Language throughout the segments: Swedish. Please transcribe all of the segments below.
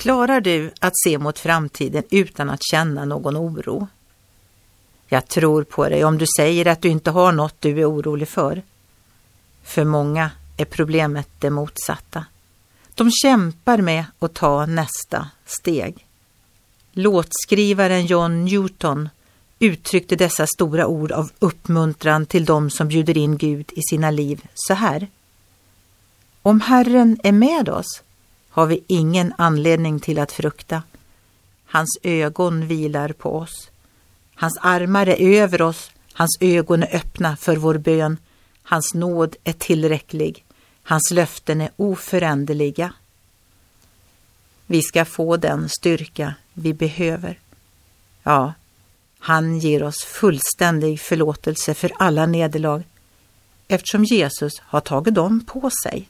Klarar du att se mot framtiden utan att känna någon oro? Jag tror på dig om du säger att du inte har något du är orolig för. För många är problemet det motsatta. De kämpar med att ta nästa steg. Låtskrivaren John Newton uttryckte dessa stora ord av uppmuntran till dem som bjuder in Gud i sina liv så här. Om Herren är med oss har vi ingen anledning till att frukta. Hans ögon vilar på oss. Hans armar är över oss, hans ögon är öppna för vår bön. Hans nåd är tillräcklig, hans löften är oföränderliga. Vi ska få den styrka vi behöver. Ja, han ger oss fullständig förlåtelse för alla nederlag eftersom Jesus har tagit dem på sig.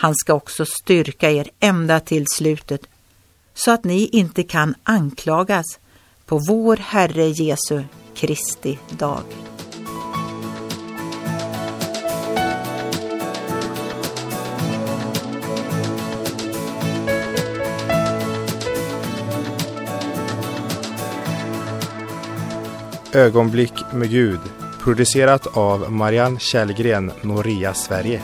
Han ska också styrka er ända till slutet så att ni inte kan anklagas på vår Herre Jesu Kristi dag. Ögonblick med Gud producerat av Marianne Källgren, Noria Sverige.